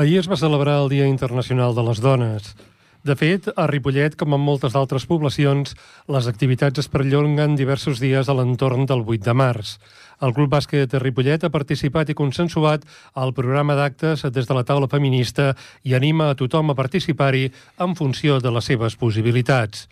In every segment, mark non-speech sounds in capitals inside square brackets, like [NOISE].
Ahir es va celebrar el Dia Internacional de les Dones. De fet, a Ripollet, com en moltes altres poblacions, les activitats es perllonguen diversos dies a l'entorn del 8 de març. El Club Bàsquet de Ripollet ha participat i consensuat al programa d'actes des de la taula feminista i anima a tothom a participar-hi en funció de les seves possibilitats.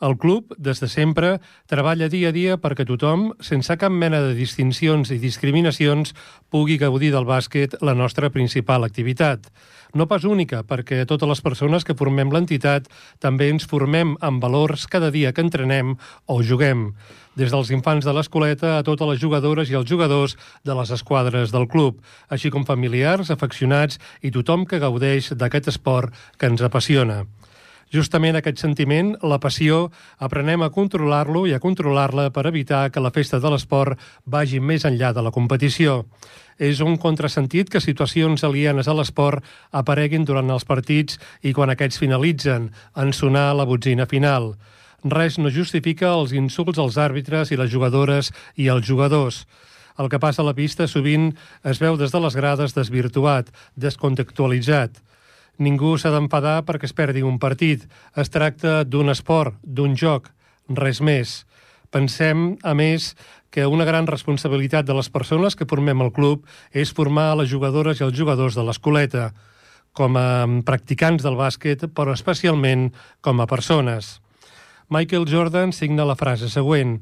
El club, des de sempre, treballa dia a dia perquè tothom, sense cap mena de distincions i discriminacions, pugui gaudir del bàsquet, la nostra principal activitat. No pas única, perquè totes les persones que formem l'entitat també ens formem amb valors cada dia que entrenem o juguem des dels infants de l'escoleta a totes les jugadores i els jugadors de les esquadres del club, així com familiars, afeccionats i tothom que gaudeix d'aquest esport que ens apassiona. Justament aquest sentiment, la passió, aprenem a controlar-lo i a controlar-la per evitar que la festa de l'esport vagi més enllà de la competició. És un contrasentit que situacions alienes a l'esport apareguin durant els partits i quan aquests finalitzen, en sonar la botzina final. Res no justifica els insults als àrbitres i les jugadores i els jugadors. El que passa a la pista sovint es veu des de les grades desvirtuat, descontextualitzat. Ningú s'ha d'enfadar perquè es perdi un partit. Es tracta d'un esport, d'un joc, res més. Pensem, a més, que una gran responsabilitat de les persones que formem el club és formar les jugadores i els jugadors de l'escoleta, com a practicants del bàsquet, però especialment com a persones. Michael Jordan signa la frase següent.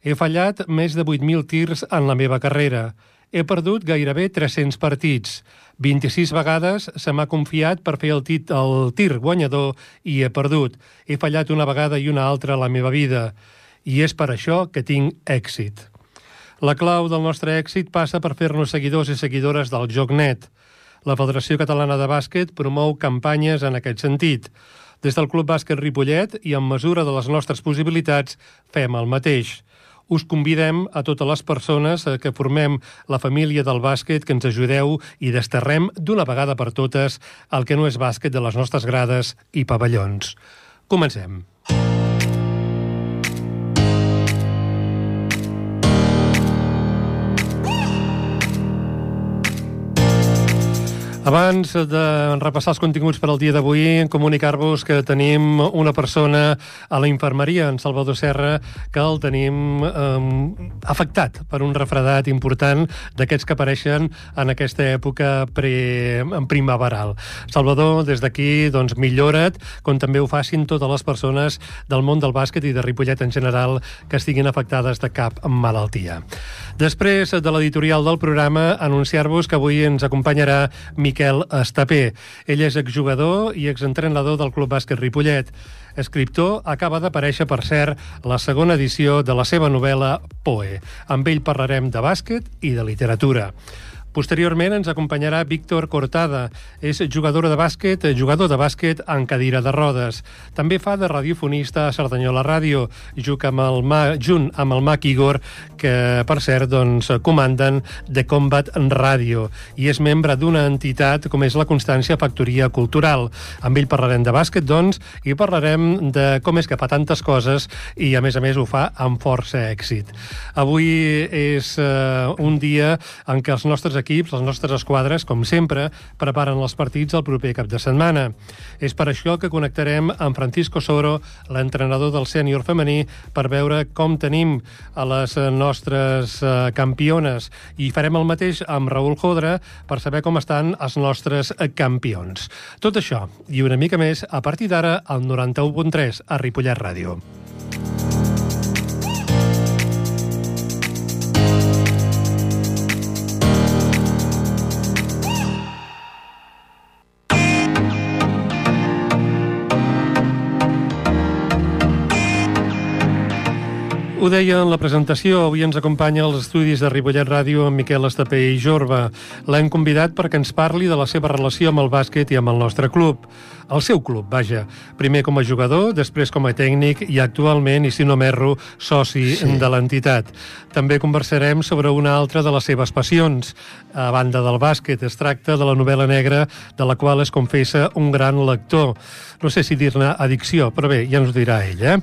He fallat més de 8.000 tirs en la meva carrera. He perdut gairebé 300 partits. 26 vegades se m'ha confiat per fer el, tit, el tir guanyador i he perdut. He fallat una vegada i una altra a la meva vida. I és per això que tinc èxit. La clau del nostre èxit passa per fer-nos seguidors i seguidores del joc net. La Federació Catalana de Bàsquet promou campanyes en aquest sentit. Des del Club Bàsquet Ripollet i en mesura de les nostres possibilitats fem el mateix us convidem a totes les persones que formem la família del bàsquet que ens ajudeu i desterrem d'una vegada per totes el que no és bàsquet de les nostres grades i pavellons. Comencem. Abans de repassar els continguts per al dia d'avui, comunicar-vos que tenim una persona a la infermeria, en Salvador Serra, que el tenim eh, afectat per un refredat important d'aquests que apareixen en aquesta època pre, primaveral. Salvador, des d'aquí, doncs, millora't, com també ho facin totes les persones del món del bàsquet i de Ripollet en general que estiguin afectades de cap malaltia. Després de l'editorial del programa, anunciar-vos que avui ens acompanyarà Miquel Miquel Estapé. Ell és exjugador i exentrenador del Club Bàsquet Ripollet. Escriptor, acaba d'aparèixer, per cert, la segona edició de la seva novel·la Poe. Amb ell parlarem de bàsquet i de literatura. Posteriorment ens acompanyarà Víctor Cortada. És jugadora de bàsquet, jugador de bàsquet en cadira de rodes. També fa de radiofonista a Cerdanyola Ràdio, junt amb el, Ma, junt amb el Mac Igor, que, per cert, doncs, comanden de Combat Ràdio i és membre d'una entitat com és la Constància Factoria Cultural. Amb ell parlarem de bàsquet, doncs, i parlarem de com és que fa tantes coses i, a més a més, ho fa amb força èxit. Avui és uh, un dia en què els nostres equips equips, les nostres esquadres, com sempre, preparen els partits el proper cap de setmana. És per això que connectarem amb Francisco Soro, l'entrenador del sènior femení, per veure com tenim a les nostres uh, campiones. I farem el mateix amb Raül Jodra per saber com estan els nostres campions. Tot això i una mica més a partir d'ara al 91.3 a Ripollet Ràdio. Ho deia en la presentació, avui ens acompanya als estudis de Ripollet Ràdio en Miquel Estapé i Jorba. L'hem convidat perquè ens parli de la seva relació amb el bàsquet i amb el nostre club. El seu club, vaja. Primer com a jugador, després com a tècnic i actualment, i si no m'erro, soci sí. de l'entitat. També conversarem sobre una altra de les seves passions. A banda del bàsquet, es tracta de la novel·la negra, de la qual es confessa un gran lector. No sé si dir-ne addicció, però bé, ja ens ho dirà ell. Eh?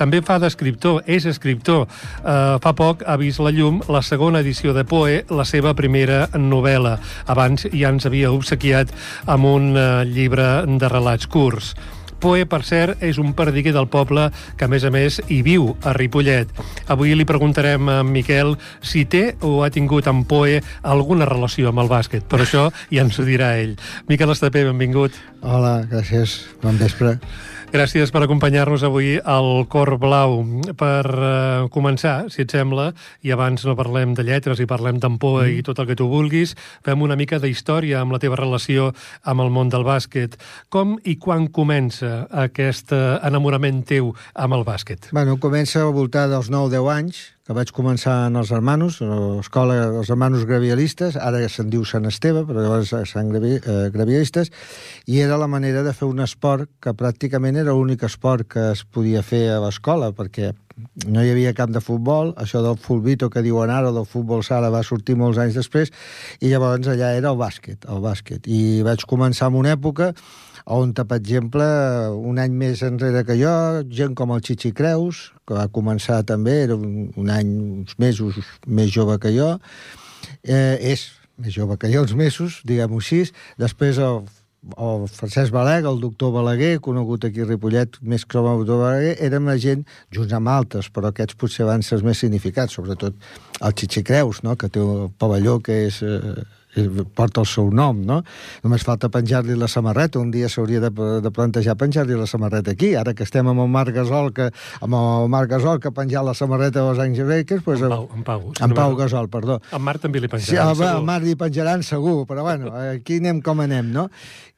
També fa d'escriptor, és escriptor. Uh, fa poc ha vist la llum la segona edició de Poe, la seva primera novel·la. Abans ja ens havia obsequiat amb un uh, llibre de relats curts. Poe, per cert, és un perdiguer del poble que, a més a més, hi viu, a Ripollet. Avui li preguntarem a Miquel si té o ha tingut amb Poe alguna relació amb el bàsquet. Per això ja ens ho dirà ell. Miquel Estapé, benvingut. Hola, gràcies. Bon vespre. Gràcies per acompanyar-nos avui al Cor Blau. Per uh, començar, si et sembla, i abans no parlem de lletres i parlem d'ampoa mm. i tot el que tu vulguis, fem una mica d'història amb la teva relació amb el món del bàsquet. Com i quan comença aquest enamorament teu amb el bàsquet? Bueno, comença al voltant dels 9-10 anys, que vaig començar en els hermanos, l'escola dels hermanos gravialistes, ara se'n diu Sant Esteve, però llavors Sant Gravi, eh, gravialistes, i era la manera de fer un esport que pràcticament era l'únic esport que es podia fer a l'escola, perquè no hi havia camp de futbol, això del fulbito que diuen ara, del futbol sala, va sortir molts anys després, i llavors allà era el bàsquet, el bàsquet. I vaig començar en una època on, per exemple, un any més enrere que jo, gent com el Chichi Creus, que va començar també, era un, un any, uns mesos més jove que jo, eh, és més jove que jo, uns mesos, diguem-ho així, després el el Francesc Balaguer, el doctor Balaguer, conegut aquí a Ripollet, més que el doctor Balaguer, érem la gent, junts amb altres, però aquests potser van ser els més significats, sobretot el Chichi Creus, no? que té un pavelló que és eh, porta el seu nom, no? Només falta penjar-li la samarreta. Un dia s'hauria de, de plantejar penjar-li la samarreta aquí. Ara que estem amb el Marc Gasol, que, amb el Marc Gasol, que ha penjat la samarreta dels anys Breakers... Pues, en Pau, en Pau, si en Pau Gasol, perdó. En Marc també li penjaran, sí, segur. El Marc li penjaran segur, però bueno, aquí anem com anem, no?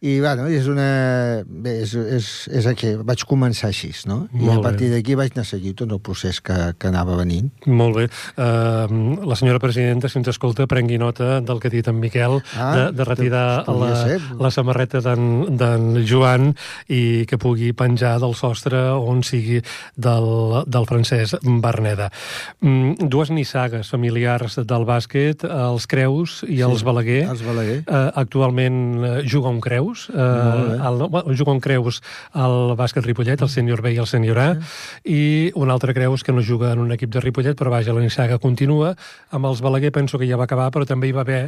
I, bueno, és una... Bé, és, és, és aquí. Vaig començar així, no? I Molt a partir d'aquí vaig anar seguint tot el procés que, que anava venint. Molt bé. Uh, la senyora presidenta, si ens escolta, prengui nota del que ha dit en Miquel, ah, de, de retirar la, la samarreta d'en Joan i que pugui penjar del sostre on sigui del, del francès Berneda. Mm, dues nissagues familiars del bàsquet, els Creus i sí, els Balaguer. Els Balaguer. Uh, actualment juga un Creus eh, el, bueno, juga un Creus al bàsquet Ripollet, el sènior B i el sènior A, i un altre Creus que no juga en un equip de Ripollet, però vaja, la nissaga continua. Amb els Balaguer penso que ja va acabar, però també hi va haver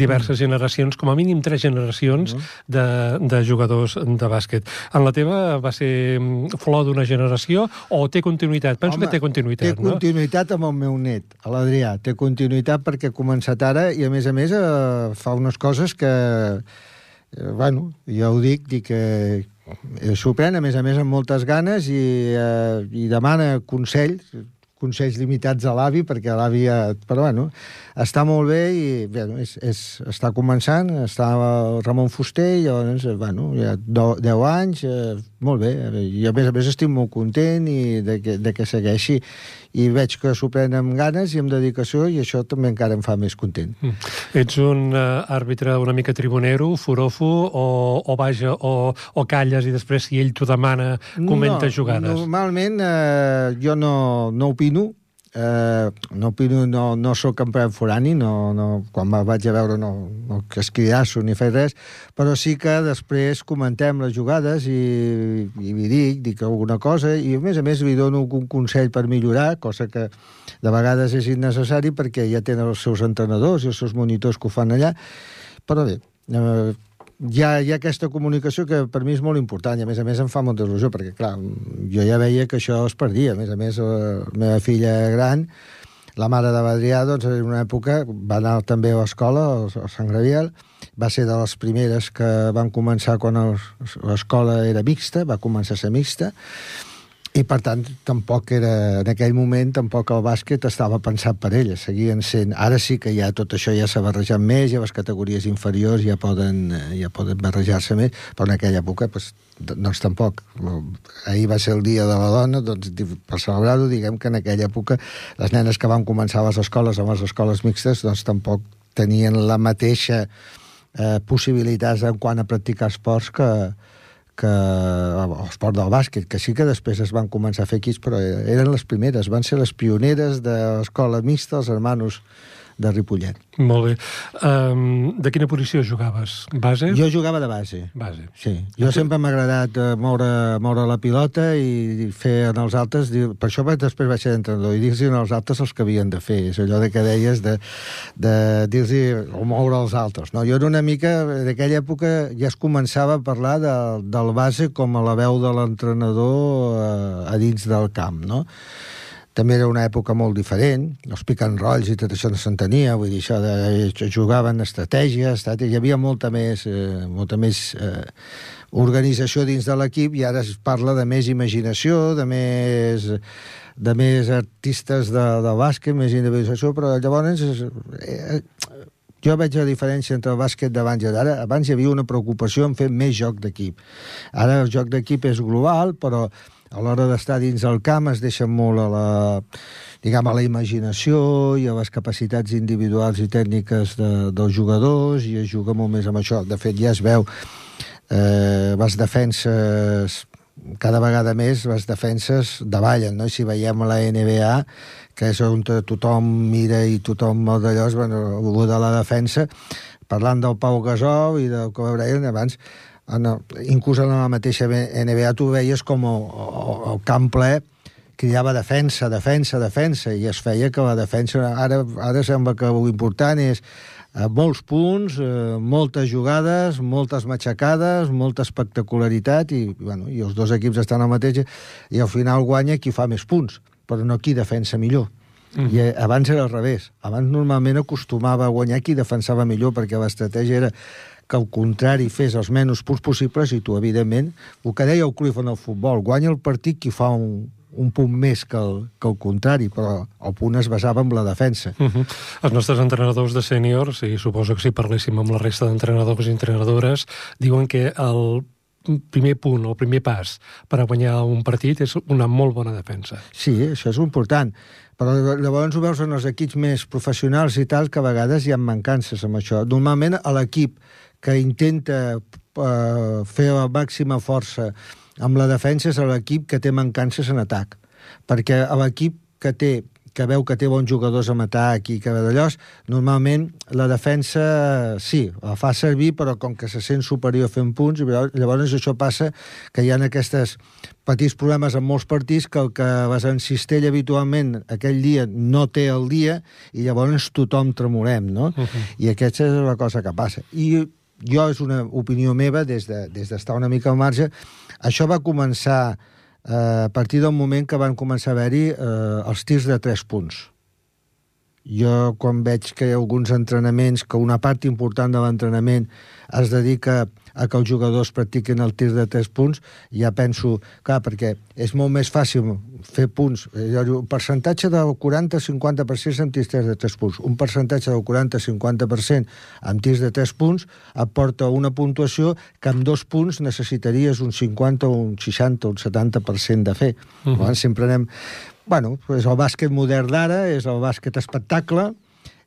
diverses mm. generacions, com a mínim tres generacions mm. de, de jugadors de bàsquet. En la teva va ser mm, flor d'una generació o té continuïtat? Penso Home, que té continuïtat, té no? Té continuïtat amb el meu net, l'Adrià. Té continuïtat perquè ha començat ara i, a més a més, eh, fa unes coses que eh, bueno, ja ho dic, dic que eh, s'ho pren, a més a més, amb moltes ganes i, eh, i demana consells, consells limitats a l'avi, perquè l'avi... Però, bueno, està molt bé i bueno, és, és, està començant, està Ramon Fuster i llavors, bueno, ja 10 anys, eh, molt bé, i a més a més estic molt content i de que, de que segueixi i veig que s'ho pren amb ganes i amb dedicació i això també encara em fa més content. Mm. Ets un uh, àrbitre una mica tribunero, forofo, o, o vaja, o, o calles i després si ell t'ho demana comenta no, jugades? Normalment uh, jo no, no opino, Eh, no, no, no sóc campió forani, no, no, quan me vaig a veure no, no que escridasso ni fer res, però sí que després comentem les jugades i, i li dic, dic alguna cosa i a més a més li dono un consell per millorar, cosa que de vegades és innecessari perquè ja tenen els seus entrenadors i els seus monitors que ho fan allà, però bé, eh, hi ha, hi ha aquesta comunicació que per mi és molt important i a més a més em fa molta il·lusió perquè clar, jo ja veia que això es perdia. A més a més la meva filla gran la mare de Badrià doncs en una època va anar també a l'escola a Sant Graviel. Va ser de les primeres que van començar quan l'escola era mixta va començar a ser mixta i per tant tampoc era en aquell moment tampoc el bàsquet estava pensat per ella, seguien sent ara sí que ja tot això ja s'ha barrejat més ja les categories inferiors ja poden, ja poden barrejar-se més, però en aquella època pues, doncs tampoc. Ahir va ser el dia de la dona doncs, per celebrar-ho diguem que en aquella època les nenes que van començar a les escoles amb les escoles mixtes doncs tampoc tenien la mateixa eh, possibilitats en quant a practicar esports que, que l'esport del bàsquet, que sí que després es van començar a fer equips, però eren les primeres, van ser les pioneres de l'escola mixta, els hermanos de Ripollet. Molt bé. Um, de quina posició jugaves? Base? Jo jugava de base. Base. Sí. Jo sempre m'ha agradat uh, moure, moure la pilota i fer en els altres... Per això vaig, després vaig ser entrenador i dir-los als altres els que havien de fer. És allò de que deies de, de dir-los o moure els altres. No, jo era una mica... D'aquella època ja es començava a parlar de, del base com a la veu de l'entrenador uh, a dins del camp, no? També era una època molt diferent, els pick and rolls i tot això no s'entenia, vull dir, això de jugaven estratègies, hi havia molta més, eh, molta més eh, organització dins de l'equip i ara es parla de més imaginació, de més de més artistes de, de bàsquet, més individualització, però llavors eh, jo veig la diferència entre el bàsquet d'abans i d'ara. Abans hi havia una preocupació en fer més joc d'equip. Ara el joc d'equip és global, però a l'hora d'estar dins el camp es deixa molt a la, diguem, a la imaginació i a les capacitats individuals i tècniques de, dels jugadors i es juga molt més amb això. De fet, ja es veu eh, les defenses cada vegada més les defenses davallen, no? I si veiem la NBA, que és on tothom mira i tothom d'allò, bueno, de la defensa, parlant del Pau Gasol i del Kobe Bryant, abans en el, inclús en la mateixa NBA tu veies com el, el camp ple cridava defensa, defensa, defensa, i es feia que la defensa... Ara, ara sembla que l'important és eh, molts punts, eh, moltes jugades, moltes matxacades, molta espectacularitat, i, bueno, i els dos equips estan al mateix, i al final guanya qui fa més punts, però no qui defensa millor. Mm. I eh, abans era al revés. Abans normalment acostumava a guanyar qui defensava millor, perquè l'estratègia era que al contrari fes els menys punts possibles i tu, evidentment, el que deia el Cruyff en el futbol, guanya el partit qui fa un, un punt més que el, que el contrari, però el punt es basava en la defensa. Uh -huh. Els nostres entrenadors de sèniors, i suposo que si parléssim amb la resta d'entrenadors i entrenadores, diuen que el primer punt, el primer pas per a guanyar un partit és una molt bona defensa. Sí, això és important. Però llavors ho veus en els equips més professionals i tal, que a vegades hi ha mancances amb això. Normalment a l'equip que intenta uh, fer la màxima força amb la defensa és l'equip que té mancances en atac. Perquè l'equip que té que veu que té bons jugadors a atac i que d'allò, normalment la defensa sí, la fa servir, però com que se sent superior fent punts, llavors això passa que hi ha aquests petits problemes en molts partits que el que vas en cistella habitualment aquell dia no té el dia i llavors tothom tremolem, no? Uh -huh. I aquesta és la cosa que passa. I jo és una opinió meva des d'estar de, des una mica al marge, això va començar eh, a partir del moment que van començar a haver-hi eh, els tirs de tres punts. Jo, quan veig que hi ha alguns entrenaments, que una part important de l'entrenament es dedica a que els jugadors practiquin el tir de 3 punts, ja penso, clar, perquè és molt més fàcil fer punts. Un percentatge del 40-50% en tirs de 3 punts. Un percentatge del 40-50% en tirs de 3 punts aporta una puntuació que amb dos punts necessitaries un 50, un 60, un 70% de fer. Uh -huh. Sempre anem... Bueno, és el bàsquet modern d'ara, és el bàsquet espectacle,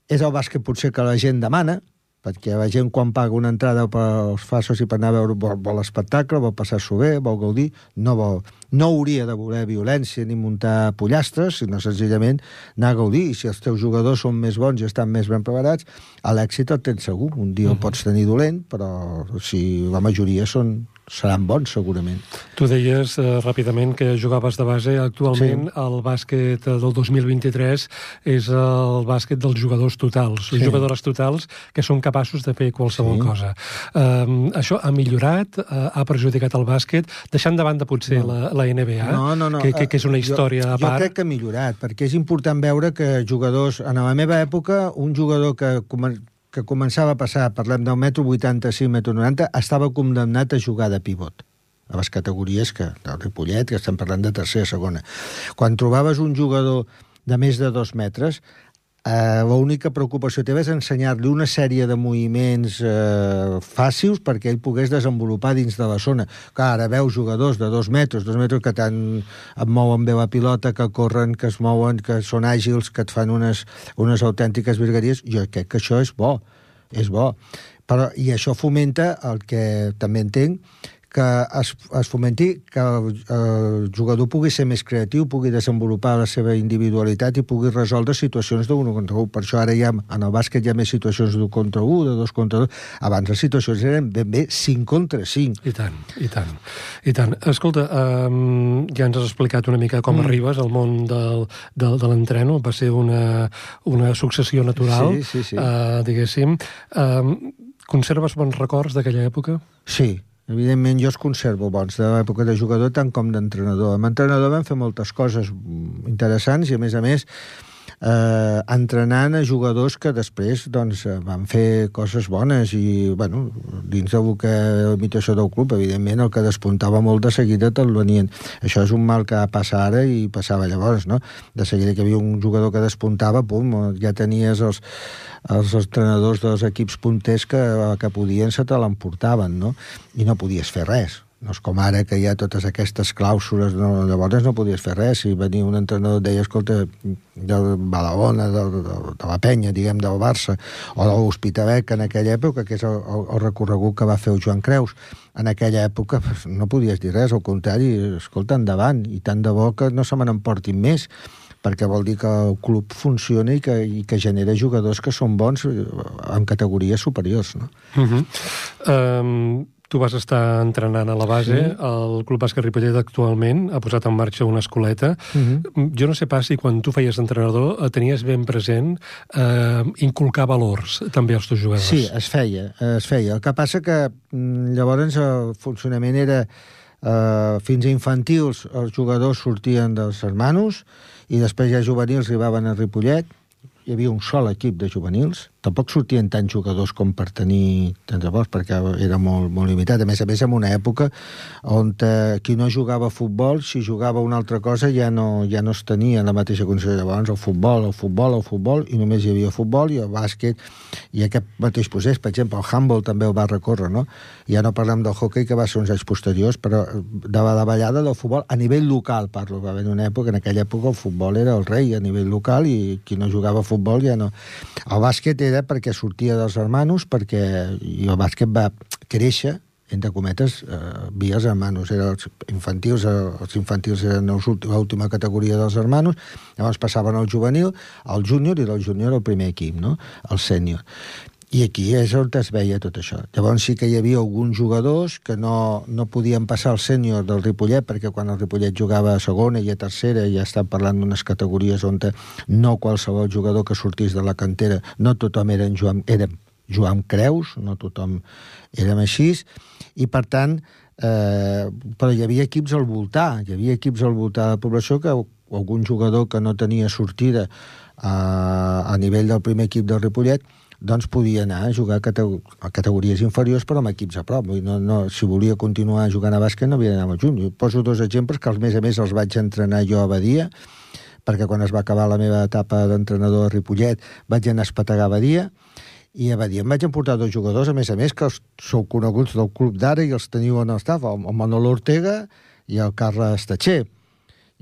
és el bàsquet potser que la gent demana, perquè la gent quan paga una entrada pels fasos i per anar a veure vol, vol espectacle, vol passar-s'ho bé, vol gaudir, no, vol, no hauria de voler violència ni muntar pollastres, sinó senzillament anar a gaudir. I si els teus jugadors són més bons i estan més ben preparats, a l'èxit el tens segur. Un dia uh -huh. el pots tenir dolent, però si la majoria són, seran bons, segurament. Tu deies eh, ràpidament que jugaves de base. Actualment sí. el bàsquet del 2023 és el bàsquet dels jugadors totals, sí. jugadores totals que són capaços de fer qualsevol sí. cosa. Um, això ha millorat, uh, ha perjudicat el bàsquet, deixant de banda potser no. la, la NBA, no, no, no. Que, que, que és una història jo, a part. Jo crec que ha millorat, perquè és important veure que jugadors... En la meva època, un jugador que que començava a passar, parlem del metro 85, metro 90, estava condemnat a jugar de pivot a les categories que, del Ripollet, que estem parlant de tercera, segona. Quan trobaves un jugador de més de dos metres, eh, l'única preocupació teva és ensenyar-li una sèrie de moviments eh, fàcils perquè ell pogués desenvolupar dins de la zona. Clar, ara veus jugadors de dos metres, dos metres que tant et mouen bé la pilota, que corren, que es mouen, que són àgils, que et fan unes, unes autèntiques virgueries. Jo crec que això és bo, és bo. Però, I això fomenta el que també entenc, que es, es fomenti que el, el jugador pugui ser més creatiu, pugui desenvolupar la seva individualitat i pugui resoldre situacions d'un contra un. Per això ara ja en el bàsquet hi ha més situacions d'un contra un, de dos contra dos. Abans les situacions eren ben bé 5 contra 5. I tant, i tant. I tant. Escolta, um, ja ens has explicat una mica com mm. arribes al món del, del, de l'entreno. Va ser una, una successió natural, sí, sí, sí. Uh, diguéssim. Um, conserves bons records d'aquella època? Sí, Evidentment, jo es conservo bons de l'època de jugador tant com d'entrenador. Amb entrenador vam fer moltes coses interessants i, a més a més, eh, entrenant a jugadors que després doncs, van fer coses bones i, bueno, dins del que l'imitació del club, evidentment, el que despuntava molt de seguida te'l venien. Això és un mal que passa ara i passava llavors, no? De seguida que havia un jugador que despuntava, pum, ja tenies els, els entrenadors dels equips punters que, que podien se te l'emportaven, no? I no podies fer res. No és com ara que hi ha totes aquestes clàusules, no, llavors no podies fer res. Si venia un entrenador et deia, escolta, del Badalona, de, de, de la Penya, diguem, del Barça, o de l'Hospitalet, en aquella època, que és el, el, el recorregut que va fer el Joan Creus, en aquella època no podies dir res, al contrari, escolta, endavant, i tant de bo que no se me n'emportin més perquè vol dir que el club funciona i que, i que genera jugadors que són bons eh, en categories superiors. No? Uh -huh. um, tu vas estar entrenant a la base, sí. el Club Bàsquet Ripollet actualment ha posat en marxa una escoleta. Uh -huh. Jo no sé pas si quan tu feies entrenador eh, tenies ben present eh, inculcar valors també als teus jugadors. Sí, es feia, es feia. El que passa que mm, llavors el funcionament era eh, fins a infantils els jugadors sortien dels hermanos, i després ja juvenils arribaven a Ripollet, hi havia un sol equip de juvenils, tampoc sortien tants jugadors com per tenir tants llavors, perquè era molt, molt limitat. A més a més, en una època on eh, qui no jugava a futbol, si jugava una altra cosa, ja no, ja no es tenia en la mateixa condició. Llavors, el futbol, el futbol, el futbol, i només hi havia futbol i el bàsquet, i aquest mateix procés, per exemple, el handball també el va recórrer, no? Ja no parlem del hockey, que va ser uns anys posteriors, però de la davallada del futbol, a nivell local, parlo, va haver una època, en aquella època el futbol era el rei a nivell local i qui no jugava a futbol ja no... El bàsquet era era perquè sortia dels hermanos, perquè el bàsquet va créixer, entre cometes, eh, via els hermanos. Eren els infantils, eh, els infantils eren l'última categoria dels hermanos, llavors passaven al juvenil, al júnior, i del júnior al primer equip, no? el sènior. I aquí és on es veia tot això. Llavors sí que hi havia alguns jugadors que no, no podien passar al sènior del Ripollet, perquè quan el Ripollet jugava a segona i a tercera ja estan parlant d'unes categories on no qualsevol jugador que sortís de la cantera, no tothom eren Joan, érem Joan Creus, no tothom érem així, i per tant, eh, però hi havia equips al voltar, hi havia equips al voltar de la població que algun jugador que no tenia sortida eh, a nivell del primer equip del Ripollet doncs podia anar a jugar a, a categories inferiors però amb equips a prop. No, no, si volia continuar jugant a bàsquet no havia d'anar juny. Jo poso dos exemples que, al més a més, els vaig entrenar jo a Badia, perquè quan es va acabar la meva etapa d'entrenador a Ripollet vaig anar a espetegar a Badia, i a Badia em vaig emportar dos jugadors, a més a més, que els sou coneguts del club d'ara i els teniu en el staff, el Manolo Ortega i el Carles Tatxer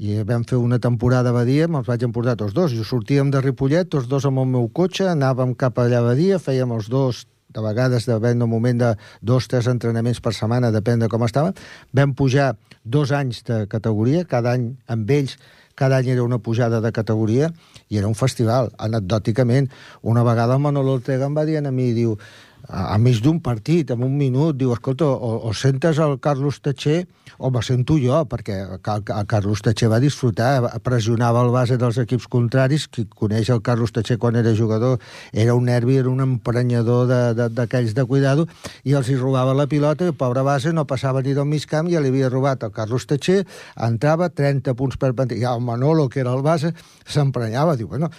i vam fer una temporada a Badia, me'ls vaig emportar tots dos. Jo sortíem de Ripollet, tots dos amb el meu cotxe, anàvem cap allà a Badia, fèiem els dos de vegades, depèn del moment de dos, tres entrenaments per setmana, depèn de com estava. Vam pujar dos anys de categoria, cada any amb ells, cada any era una pujada de categoria, i era un festival, anecdòticament. Una vegada el Manolo Ortega em va dir a mi, diu, a, mig d'un partit, en un minut, diu, escolta, o, o sentes el Carlos Tatxer o me sento jo, perquè el Carlos Tatxer va disfrutar, pressionava el base dels equips contraris, qui coneix el Carlos Tatxer quan era jugador, era un nervi, era un emprenyador d'aquells de, de, de cuidado, i els hi robava la pilota, i el pobre base no passava ni del mig camp, ja li havia robat el Carlos Tatxer, entrava 30 punts per partit, i el Manolo, que era el base, s'emprenyava, diu, bueno,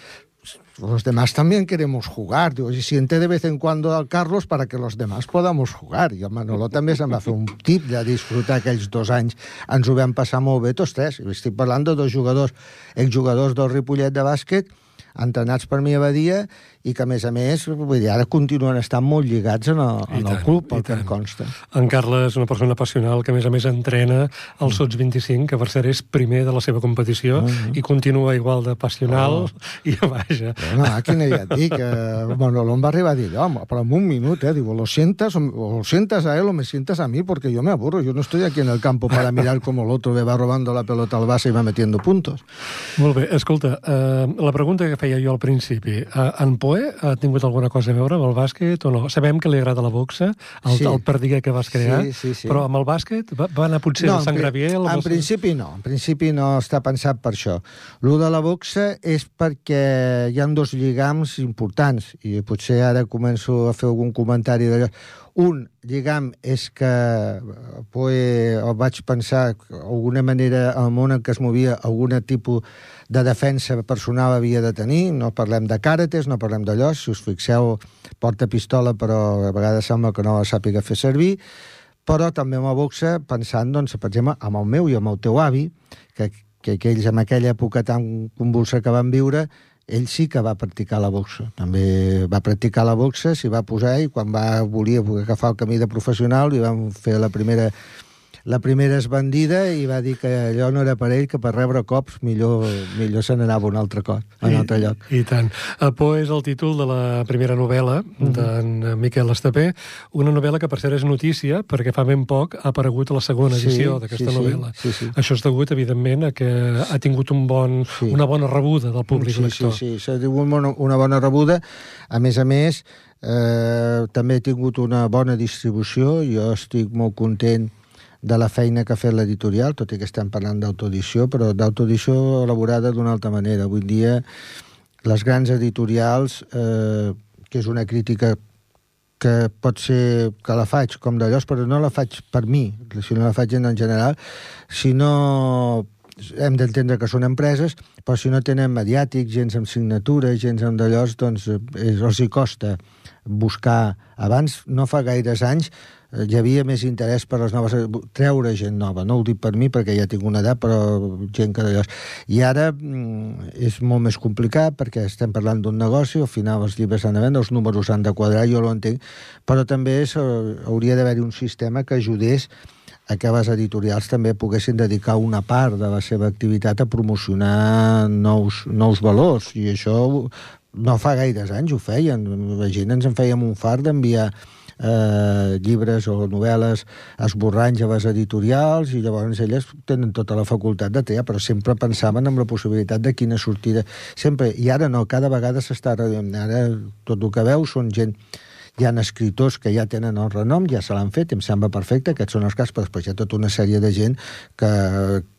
los demás también queremos jugar. Digo, y siente de vez en cuando al Carlos para que los demás podamos jugar. I el Manolo també se'n va fer un tip de disfrutar aquells dos anys. Ens ho vam passar molt bé tots tres. Estic parlant de dos jugadors, exjugadors del Ripollet de bàsquet, entrenats per mi a Badia, i que, a més a més, vull dir, ara continuen estant molt lligats en el, en el club, pel que em consta. En Carles és una persona passional que, a més a més, entrena el Sots 25, que per ser és primer de la seva competició, uh -huh. i continua igual de passional, oh. [LAUGHS] i vaja. Bueno, quina ja et dic, eh, em va arribar a dir, home, però en un minut, eh, digo, lo sientas, o lo sientas a él o me sientas a mí, porque yo me aburro, yo no estoy aquí en el campo para [LAUGHS] mirar como el otro me va robando la pelota al base y va metiendo puntos. Molt bé, escolta, eh, la pregunta que feia jo al principi, eh, en Poe ha tingut alguna cosa a veure amb el bàsquet o no? Sabem que li agrada la boxa, el, sí. el perdiguer que vas crear, sí, sí, sí. però amb el bàsquet va, va anar potser no, el Sant Gravier? El en principi no, en principi no està pensat per això. Lo de la boxa és perquè hi han dos lligams importants i potser ara començo a fer algun comentari d'allò. Un lligam és que pues, vaig pensar alguna manera el món en què es movia algun tipus de defensa personal havia de tenir, no parlem de càrates, no parlem d'allò, si us fixeu porta pistola però a vegades sembla que no la sàpiga fer servir, però també amb la boxa pensant, doncs, per exemple, amb el meu i amb el teu avi, que, que aquells en aquella època tan convulsa que van viure, ell sí que va practicar la boxa. També va practicar la boxa, s'hi va posar i quan va volia agafar el camí de professional li van fer la primera la primera és bandida i va dir que allò no era per ell, que per rebre cops millor, millor se n'anava un altre cop, a un altre lloc. I, I tant. Por és el títol de la primera novel·la mm -hmm. d'en Miquel Estapé, una novel·la que per cert és notícia, perquè fa ben poc ha aparegut a la segona edició sí, d'aquesta sí, novel·la. Sí, sí. Això és degut, evidentment, a que ha tingut un bon, sí. una bona rebuda del públic sí, lector. Sí, sí, s'ha tingut una bona rebuda. A més a més, eh, també ha tingut una bona distribució. Jo estic molt content de la feina que ha fet l'editorial, tot i que estem parlant d'autoedició, però d'autoedició elaborada d'una altra manera. Avui dia, les grans editorials, eh, que és una crítica que pot ser que la faig com d'allòs, però no la faig per mi, sinó la faig en general, si no hem d'entendre que són empreses, però si no tenen mediàtics, gens amb signatura, gens amb d'allòs, doncs eh, els hi costa buscar... Abans, no fa gaires anys, hi havia més interès per les noves... treure gent nova, no ho dic per mi perquè ja tinc una edat, però gent que d'allò... I ara mm, és molt més complicat perquè estem parlant d'un negoci, al final els llibres han de vendre, els números han de quadrar, jo ho entenc, però també és, eh, hauria d'haver-hi un sistema que ajudés a que les editorials també poguessin dedicar una part de la seva activitat a promocionar nous, nous valors, i això no fa gaires anys ho feien. La gent ens en fèiem un fart d'enviar eh, llibres o novel·les esborranys a les editorials i llavors elles tenen tota la facultat de triar, però sempre pensaven en la possibilitat de quina sortida. Sempre, i ara no, cada vegada s'està. Ara tot el que veus són gent hi ha escriptors que ja tenen el renom, ja se l'han fet, em sembla perfecte, aquests són els casos, però després hi ha tota una sèrie de gent que,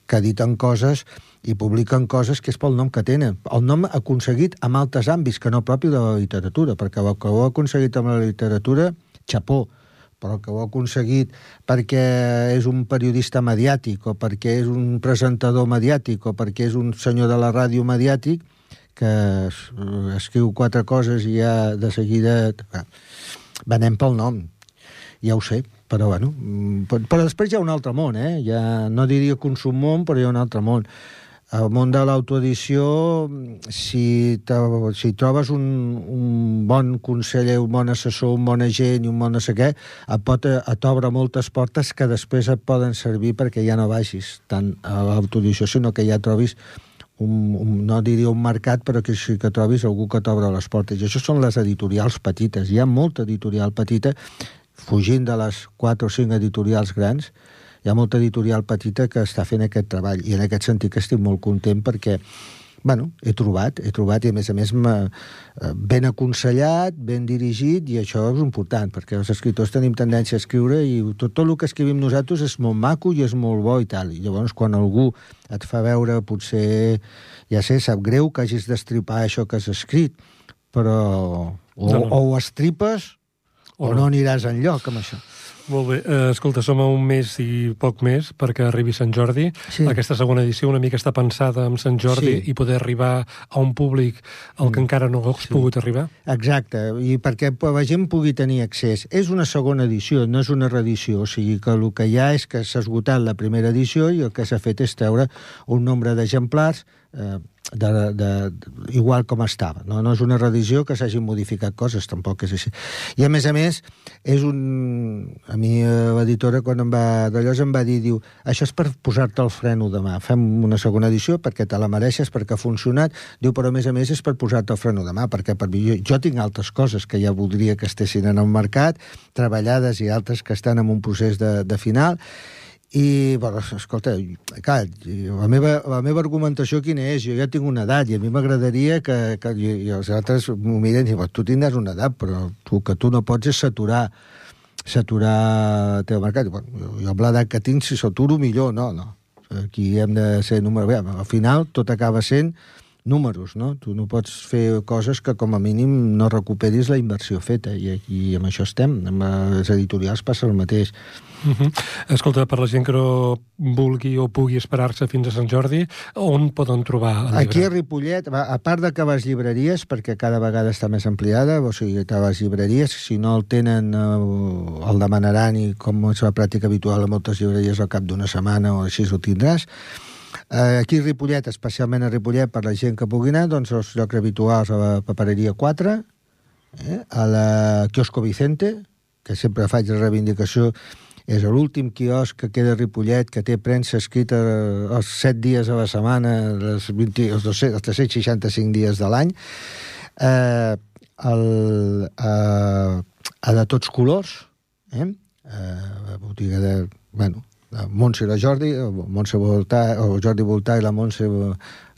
que editen coses i publiquen coses que és pel nom que tenen. El nom aconseguit amb altres àmbits que no propi de la literatura, perquè el que ho ha aconseguit amb la literatura xapó, però que ho ha aconseguit perquè és un periodista mediàtic o perquè és un presentador mediàtic o perquè és un senyor de la ràdio mediàtic que escriu quatre coses i ja de seguida... Venem pel nom, ja ho sé, però bueno... Però després hi ha un altre món, eh? Ja no diria consum món, però hi ha un altre món al món de l'autoedició, si, si trobes un, un bon conseller, un bon assessor, un bon agent i un bon no sé què, et, pot, et t'obre moltes portes que després et poden servir perquè ja no vagis tant a l'autoedició, sinó que ja trobis un, un, no diria un mercat, però que sí que trobis algú que t'obre les portes. I això són les editorials petites. Hi ha molta editorial petita, fugint de les quatre o cinc editorials grans, hi ha molta editorial petita que està fent aquest treball i en aquest sentit que estic molt content perquè bueno, he trobat, he trobat i a més a més eh, ben aconsellat, ben dirigit i això és important perquè els escriptors tenim tendència a escriure i tot, tot el que escrivim nosaltres és molt maco i és molt bo i tal. I llavors quan algú et fa veure potser, ja sé, sap greu que hagis d'estripar això que has escrit, però o, no, no. o ho estripes o, o no. no aniràs enlloc amb això. Molt bé. Uh, escolta, som a un mes i poc més perquè arribi Sant Jordi. Sí. Aquesta segona edició una mica està pensada amb Sant Jordi sí. i poder arribar a un públic al que mm. encara no ha sí. pogut arribar. Exacte, i perquè la gent pugui tenir accés. És una segona edició, no és una reedició, o sigui que el que hi ha és que s'ha esgotat la primera edició i el que s'ha fet és treure un nombre d'exemplars eh, de, de, igual com estava. No, no és una reedició que s'hagin modificat coses, tampoc és així. I a més a més, és un... A mi eh, l'editora quan em va... d'allò em va dir, diu, això és per posar-te el freno demà. Fem una segona edició perquè te la mereixes, perquè ha funcionat. Diu, però a més a més és per posar-te el freno demà, perquè per mi, jo, jo tinc altres coses que ja voldria que estessin en el mercat, treballades i altres que estan en un procés de, de final, i, bueno, escolta, clar, la meva, la meva argumentació quina és? Jo ja tinc una edat i a mi m'agradaria que, que i, i els altres m'ho miren i diuen, tu tindràs una edat, però tu, que tu no pots és saturar saturar el teu mercat. Bueno, jo, jo amb l'edat que tinc, si s'aturo, millor. No, no. Aquí hem de ser número... Bé, al final tot acaba sent números, no? Tu no pots fer coses que com a mínim no recuperis la inversió feta i, i amb això estem. Amb les editorials passa el mateix. Uh -huh. Escolta, per la gent que no vulgui o pugui esperar-se fins a Sant Jordi, on poden trobar el llibre? Aquí a Ripollet, a part de que les llibreries, perquè cada vegada està més ampliada, o sigui, que les llibreries, si no el tenen, eh, el demanaran i com és la pràctica habitual a moltes llibreries al cap d'una setmana o així ho tindràs, Eh, aquí a Ripollet, especialment a Ripollet, per la gent que pugui anar, doncs els llocs habituals a la papereria 4, eh, a la Kiosco Vicente, que sempre faig la reivindicació, és l'últim quiosc que queda a Ripollet, que té premsa escrita els 7 dies a la setmana, els, 20, els, 200, els 365 dies de l'any, eh, el, eh, a de tots colors, eh, eh, botiga de... Bueno, la Montse i la Jordi, Montse Voltà, o Jordi Voltà i la Montse,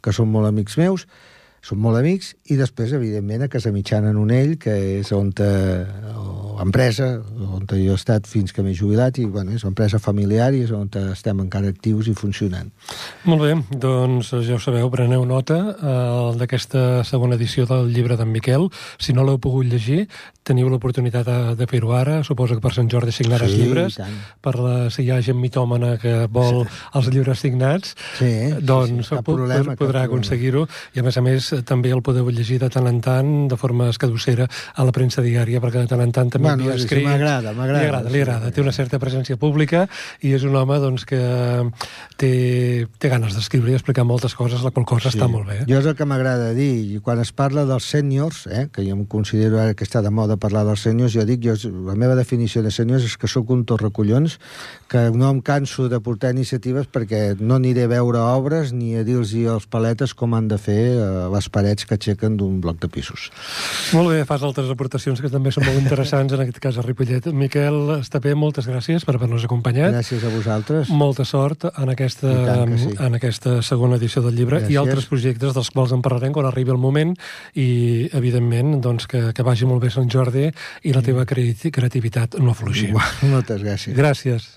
que són molt amics meus, són molt amics, i després, evidentment, a Casa Mitjana en Unell, que és on te, empresa, on jo he estat fins que m'he jubilat, i bueno, és una empresa familiar i és on estem encara actius i funcionant. Molt bé, doncs ja ho sabeu, preneu nota eh, d'aquesta segona edició del llibre d'en Miquel. Si no l'heu pogut llegir, teniu l'oportunitat de, de fer-ho ara. Suposo que per Sant Jordi signaràs sí, llibres. Per la, si hi ha gent mitòmana que vol sí. els llibres signats, sí, doncs sí, sí, problema, podrà aconseguir-ho. I a més a més, també el podeu llegir de tant en tant, de forma escadossera, a la premsa diària, perquè de tant en tant també bueno, escrit. M'agrada, m'agrada. Li agrada, li agrada. Té una certa presència pública i és un home doncs, que té, té ganes d'escriure i explicar moltes coses, la qual cosa sí. està molt bé. Jo és el que m'agrada dir, i quan es parla dels sèniors, eh, que jo em considero ara que està de moda parlar dels senyors, jo dic, jo, la meva definició de senyors és que sóc un torrecollons, que no em canso de portar iniciatives perquè no aniré a veure obres ni a dir-los als paletes com han de fer eh, les parets que aixequen d'un bloc de pisos. Molt bé, fas altres aportacions que també són molt interessants, en aquest cas a Ripollet. Miquel bé, moltes gràcies per haver-nos acompanyat. Gràcies a vosaltres. Molta sort en aquesta, sí. en aquesta segona edició del llibre gràcies. i altres projectes dels quals en parlarem quan arribi el moment i, evidentment, doncs, que, que vagi molt bé Sant Jordi i la teva creativitat no afluixi. Moltes gràcies. Gràcies.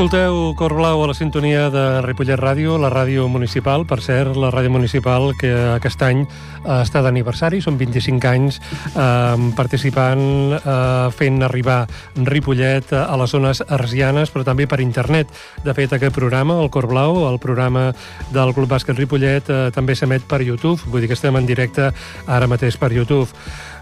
Escolteu Cor Blau a la sintonia de Ripollet Ràdio, la ràdio municipal, per cert, la ràdio municipal que aquest any eh, està d'aniversari, són 25 anys eh, participant, eh, fent arribar Ripollet a les zones arsianes, però també per internet. De fet, aquest programa, el Cor Blau, el programa del Club Bàsquet Ripollet, eh, també s'emet per YouTube, vull dir que estem en directe ara mateix per YouTube.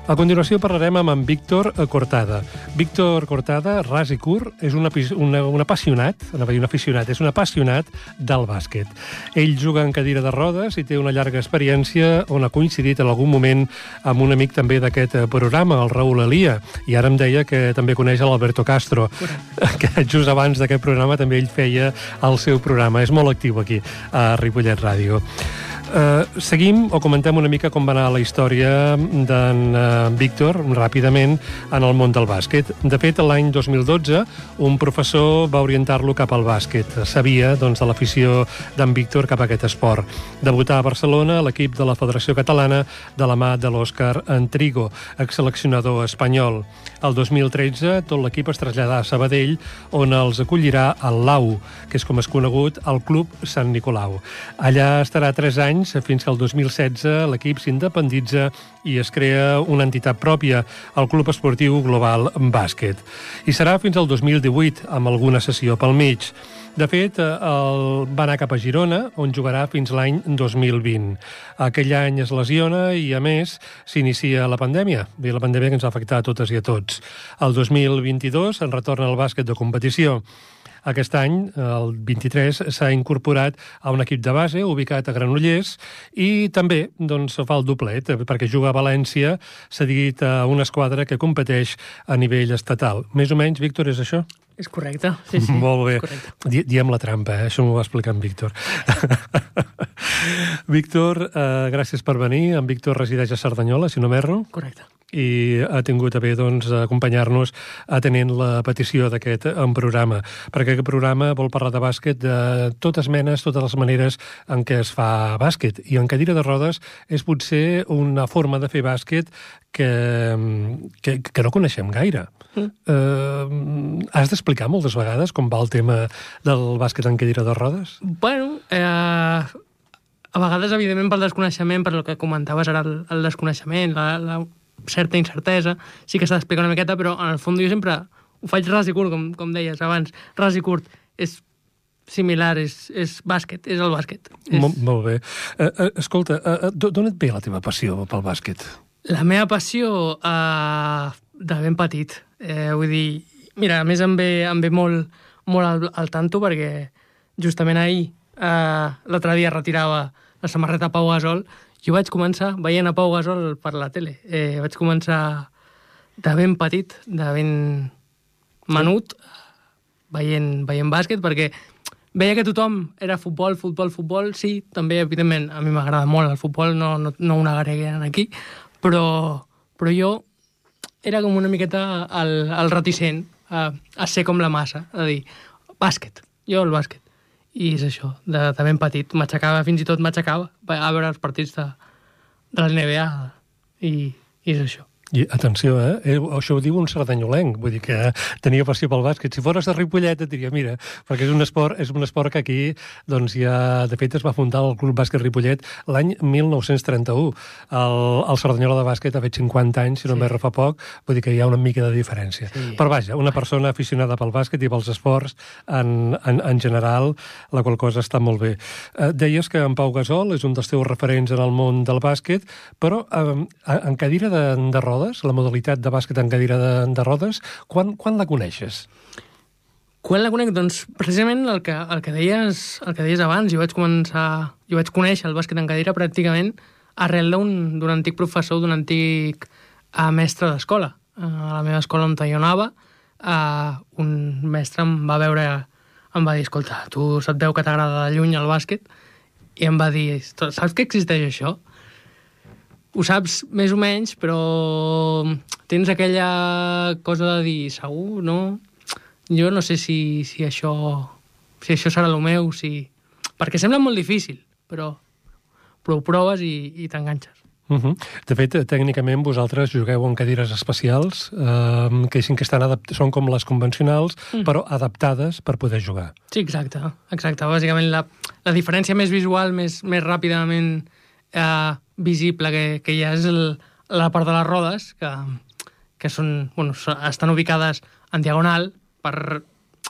A continuació parlarem amb en Víctor Cortada. Víctor Cortada, ras i curt, és un, una, un apassionat, no dir un aficionat, és un apassionat del bàsquet. Ell juga en cadira de rodes i té una llarga experiència on ha coincidit en algun moment amb un amic també d'aquest programa, el Raül Elia, i ara em deia que també coneix l'Alberto Castro, [LAUGHS] que just abans d'aquest programa també ell feia el seu programa. És molt actiu aquí, a Ripollet Ràdio. Uh, seguim o comentem una mica com va anar la història d'en uh, Víctor, ràpidament, en el món del bàsquet. De fet, l'any 2012, un professor va orientar-lo cap al bàsquet. Sabia doncs, de l'afició d'en Víctor cap a aquest esport. Debutà a Barcelona l'equip de la Federació Catalana de la mà de l'Òscar Antrigo, exseleccionador espanyol. El 2013, tot l'equip es traslladà a Sabadell, on els acollirà el LAU, que és com és conegut el Club Sant Nicolau. Allà estarà tres anys anys, fins que el 2016 l'equip s'independitza i es crea una entitat pròpia, el Club Esportiu Global Bàsquet. I serà fins al 2018, amb alguna sessió pel mig. De fet, el va anar cap a Girona, on jugarà fins l'any 2020. Aquell any es lesiona i, a més, s'inicia la pandèmia, i la pandèmia que ens va afectar a totes i a tots. El 2022 en retorna al bàsquet de competició. Aquest any, el 23, s'ha incorporat a un equip de base ubicat a Granollers i també doncs, fa el doblet, perquè juga a València, s'ha dit a una esquadra que competeix a nivell estatal. Més o menys, Víctor, és això? És correcte, sí, sí. [LAUGHS] Molt bé. Di Diem la trampa, eh? això m'ho va explicar en Víctor. [LAUGHS] Víctor, eh, gràcies per venir. En Víctor resideix a Cerdanyola, si no m'erro. Correcte i ha tingut a bé doncs, acompanyar-nos atenent la petició d'aquest programa, perquè aquest programa vol parlar de bàsquet de totes menes, totes les maneres en què es fa bàsquet, i en cadira de rodes és potser una forma de fer bàsquet que, que, que no coneixem gaire. Mm. Uh, has d'explicar moltes vegades com va el tema del bàsquet en cadira de rodes? Bueno, eh, a vegades, evidentment, pel desconeixement, per el que comentaves ara, el, el desconeixement, la, la certa incertesa, sí que s'ha d'explicar una miqueta, però en el fons jo sempre ho faig ras i curt, com, com deies abans, ras i curt. És similar, és, és bàsquet, és el bàsquet. És... Molt, molt bé. Uh, uh, escolta, uh, d'on et ve la teva passió pel bàsquet? La meva passió uh, de ben petit. Eh, vull dir, mira, a més em ve, em ve molt, molt al, al tanto perquè justament ahir, uh, l'altre dia retirava la samarreta Pau Gasol jo vaig començar veient a Pau Gasol per la tele. Eh, vaig començar de ben petit, de ben menut, veient, veient bàsquet, perquè veia que tothom era futbol, futbol, futbol. Sí, també, evidentment, a mi m'agrada molt el futbol, no, no, no ho negaré aquí, però, però jo era com una miqueta el, el reticent a, a ser com la massa, a dir, bàsquet, jo el bàsquet. I és això, de, de ben petit. M'aixecava, fins i tot m'aixecava a veure els partits de, de la NBA. I, I és això. I atenció, eh? eh? Això ho diu un sardanyolenc, vull dir que tenia passió pel bàsquet. Si fores de Ripollet et diria, mira, perquè és un esport, és un esport que aquí, doncs ja, de fet, es va fundar el Club Bàsquet Ripollet l'any 1931. El, el Sardanyola de bàsquet ha fet 50 anys, si no sí. m'erro fa poc, vull dir que hi ha una mica de diferència. Sí. Però vaja, una persona aficionada pel bàsquet i pels esports en, en, en general, la qual cosa està molt bé. Eh, deies que en Pau Gasol és un dels teus referents en el món del bàsquet, però eh, en cadira de, de roda rodes, la modalitat de bàsquet en cadira de, de rodes, quan, quan la coneixes? Quan la conec? Doncs precisament el que, el que, deies, el que deies abans, jo vaig començar, jo vaig conèixer el bàsquet en cadira pràcticament arrel d'un antic professor, d'un antic uh, mestre d'escola. Uh, a la meva escola on jo anava, uh, un mestre em va veure, em va dir, escolta, tu se't veu que t'agrada de lluny el bàsquet, i em va dir, saps que existeix això? Ho saps més o menys, però tens aquella cosa de dir, segur, no? Jo no sé si, si això si això serà el meu, si... Perquè sembla molt difícil, però, però ho proves i, i t'enganxes. Uh -huh. De fet, tècnicament vosaltres jugueu en cadires especials, eh, que, que estan són com les convencionals, mm. però adaptades per poder jugar. Sí, exacte. exacte. Bàsicament, la, la diferència més visual, més, més ràpidament eh, visible que, que hi ha és el, la part de les rodes, que, que són, bueno, estan ubicades en diagonal per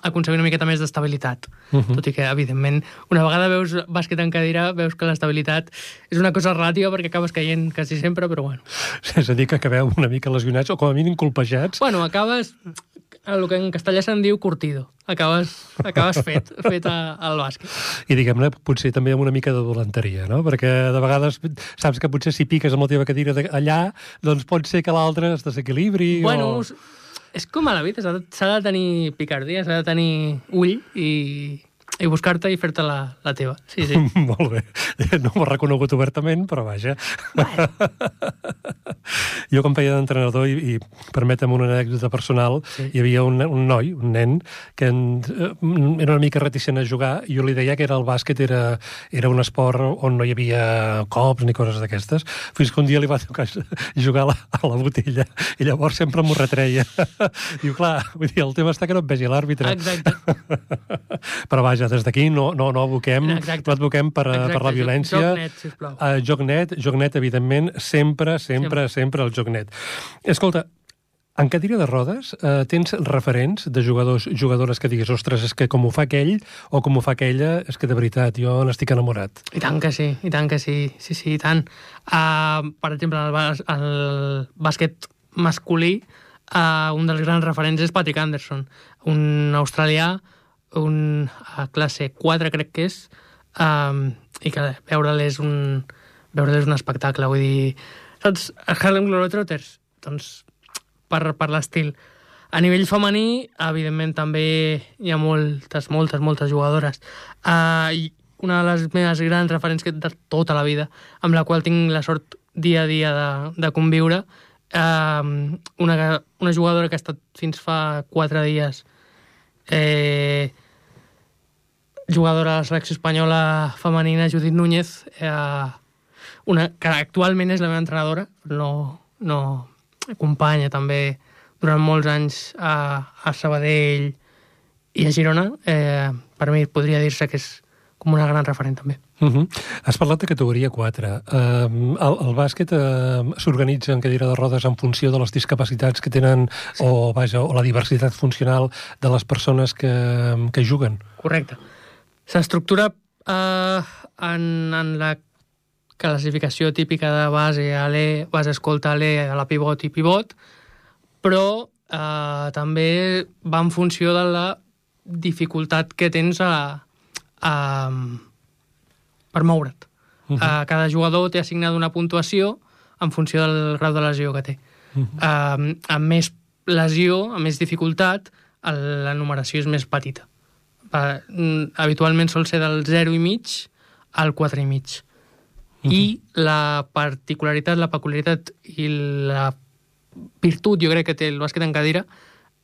aconseguir una miqueta més d'estabilitat. Uh -huh. Tot i que, evidentment, una vegada veus bàsquet en cadira, veus que l'estabilitat és una cosa relativa perquè acabes caient quasi sempre, però bueno. És a dir, que acabeu una mica lesionats o com a mínim colpejats. Bueno, acabes el que en castellà se'n diu curtido. Acabes, acabes fet, fet a, al bàsquet. I diguem-ne, potser també amb una mica de dolenteria, no? Perquè de vegades saps que potser si piques amb la teva cadira allà, doncs pot ser que l'altre es desequilibri bueno, o... És com a la vida, s'ha de, de tenir picardia, s'ha de tenir ull i, i buscar-te i fer-te la, la teva. Sí, sí. [LAUGHS] Molt bé. No m'ho reconegut obertament, però vaja. Bueno. [LAUGHS] jo, com feia d'entrenador, i, i permetem una anècdota personal, sí. hi havia un, un noi, un nen, que en, eh, era una mica reticent a jugar, i jo li deia que era el bàsquet era, era un esport on no hi havia cops ni coses d'aquestes, fins que un dia li va tocar [LAUGHS] jugar a la, a la botella, i llavors sempre m'ho retreia. Diu, clar, vull dir, el tema està que no et vegi l'àrbitre. Exacte. però vaja, des d'aquí no, no, no aboquem, Exacte. no advoquem per, Exacte. per la violència. Joc net, sisplau. Uh, joc net, joc net, evidentment, sempre, sempre, sempre, sempre el joc net. Escolta, en cadira de rodes, eh, tens referents de jugadors, jugadores que diguis, ostres, és que com ho fa aquell o com ho fa aquella, és que de veritat, jo n'estic enamorat. I tant que sí, i tant que sí, sí, sí, i tant. Uh, per exemple, el, el bàsquet masculí, uh, un dels grans referents és Patrick Anderson, un australià, un a classe 4 crec que és, um, i que veure'l és un veure és un espectacle, vull dir... Saps? Harlem Globetrotters? Doncs per, per l'estil. A nivell femení, evidentment, també hi ha moltes, moltes, moltes jugadores. Uh, i una de les meves grans referents que de tota la vida, amb la qual tinc la sort dia a dia de, de conviure, uh, una, una jugadora que ha estat fins fa quatre dies eh, jugadora de la selecció espanyola femenina, Judit Núñez, eh, una, que actualment és la meva entrenadora, no, no acompanya també durant molts anys a, a Sabadell i a Girona, eh, per mi podria dir-se que és com una gran referent també. Uh -huh. Has parlat de categoria 4. Uh, el, el bàsquet uh, s'organitza en cadira de rodes en funció de les discapacitats que tenen sí. o, vaja, o la diversitat funcional de les persones que, que juguen. Correcte. S'estructura uh, en, en la classificació típica de base a l'E, base escolta a l'E, a la pivot i pivot, però eh, també va en funció de la dificultat que tens a, a, per moure't. Uh -huh. uh, cada jugador té assignada una puntuació en funció del grau de lesió que té. Uh -huh. uh, amb més lesió, amb més dificultat, la numeració és més petita. Uh, habitualment sol ser del 0 i mig al 4 i mig. -huh. i la particularitat, la peculiaritat i la virtut, jo crec que té el bàsquet en cadira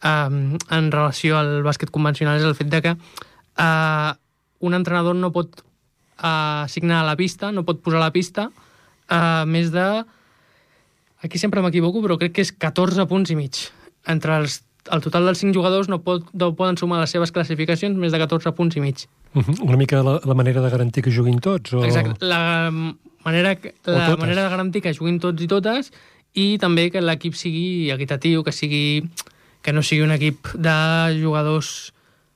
um, en relació al bàsquet convencional és el fet de que uh, un entrenador no pot assignar a la pista, no pot posar a la pista uh, més de aquí sempre m'equivoco, però crec que és 14 punts i mig. Entre els, el total dels 5 jugadors no, pot, no poden sumar les seves classificacions més de 14 punts i mig. Uh -huh. Una mica la, la manera de garantir que juguin tots? O... Exacte. La manera, la manera de garantir que juguin tots i totes i també que l'equip sigui equitatiu, que sigui que no sigui un equip de jugadors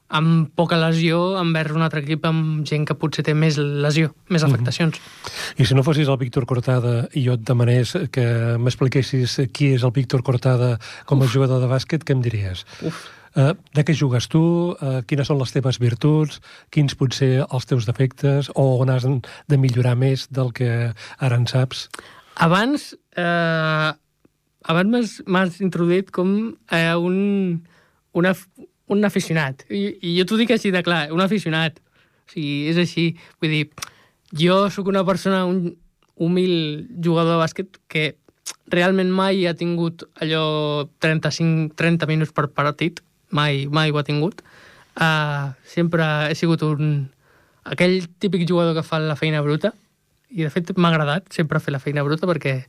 amb poca lesió envers un altre equip amb gent que potser té més lesió, més afectacions. Mm -hmm. I si no fossis el Víctor Cortada i jo et demanés que m'expliquessis qui és el Víctor Cortada com a Uf. jugador de bàsquet, què em diries? Uf. Uh, de què jugues tu? Uh, quines són les teves virtuts? Quins potser els teus defectes? O on has de millorar més del que ara en saps? Abans, eh, abans m'has introduït com eh, un, una, un aficionat. I, I jo t'ho dic així de clar, un aficionat. O sigui, és així. Vull dir, jo sóc una persona, un humil jugador de bàsquet que realment mai ha tingut allò 35, 30 minuts per partit mai, mai ho ha tingut. Uh, sempre he sigut un... aquell típic jugador que fa la feina bruta i de fet m'ha agradat sempre fer la feina bruta perquè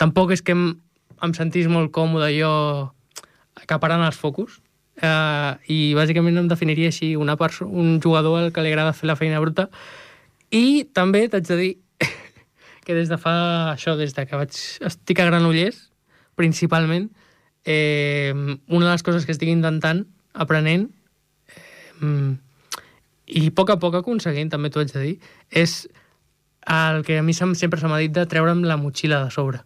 tampoc és que em, em sentís molt còmode jo acaparant els focus uh, i bàsicament em definiria així una un jugador al que li agrada fer la feina bruta i també t'haig de dir [LAUGHS] que des de fa això, des de que vaig, estic a Granollers, principalment, eh, una de les coses que estic intentant, aprenent, eh, i a poc a poc aconseguint, també t'ho haig de dir, és el que a mi sempre se m'ha dit de treure'm la motxilla de sobre.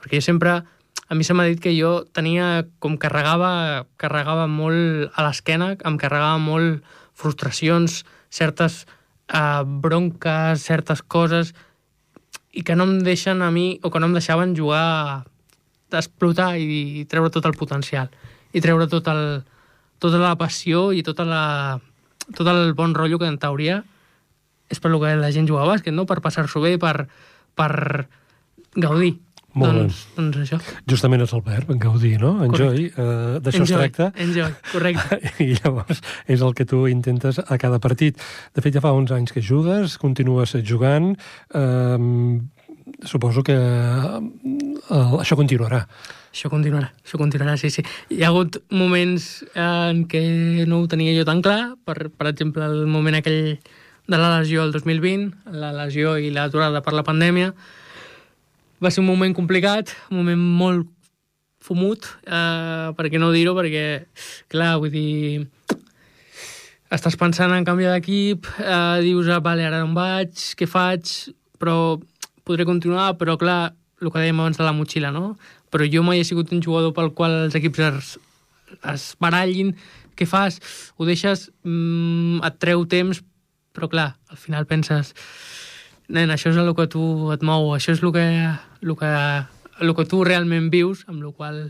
Perquè jo sempre, a mi se m'ha dit que jo tenia, com carregava, carregava molt a l'esquena, em carregava molt frustracions, certes eh, bronques, certes coses, i que no em deixen a mi, o que no em deixaven jugar, d'explotar i, i treure tot el potencial, i treure tot el, tota la passió i tota la, tot el bon rotllo que en teoria és per que la gent juga a bàsquet, no? per passar-s'ho bé, per, per gaudir. Molt doncs, bé. doncs això. Justament és el verb, gaudir, no? Enjoy, uh, d'això es tracta. Enjoy, correcte. [LAUGHS] I llavors és el que tu intentes a cada partit. De fet, ja fa uns anys que jugues, continues jugant, uh, suposo que uh, això continuarà. Això continuarà, això continuarà, sí, sí. Hi ha hagut moments en què no ho tenia jo tan clar, per, per exemple, el moment aquell de la lesió el 2020, la lesió i l'aturada per la pandèmia, va ser un moment complicat, un moment molt fumut, eh, per què no dir-ho, perquè, clar, vull dir, estàs pensant en canviar d'equip, eh, dius, ah, vale, ara on vaig, què faig, però podré continuar, però clar, el que dèiem abans de la motxilla, no? Però jo mai he sigut un jugador pel qual els equips es, es barallin, què fas? Ho deixes, mm, et treu temps, però clar, al final penses nen, això és el que tu et mou, això és el que, el que, el que tu realment vius, amb el qual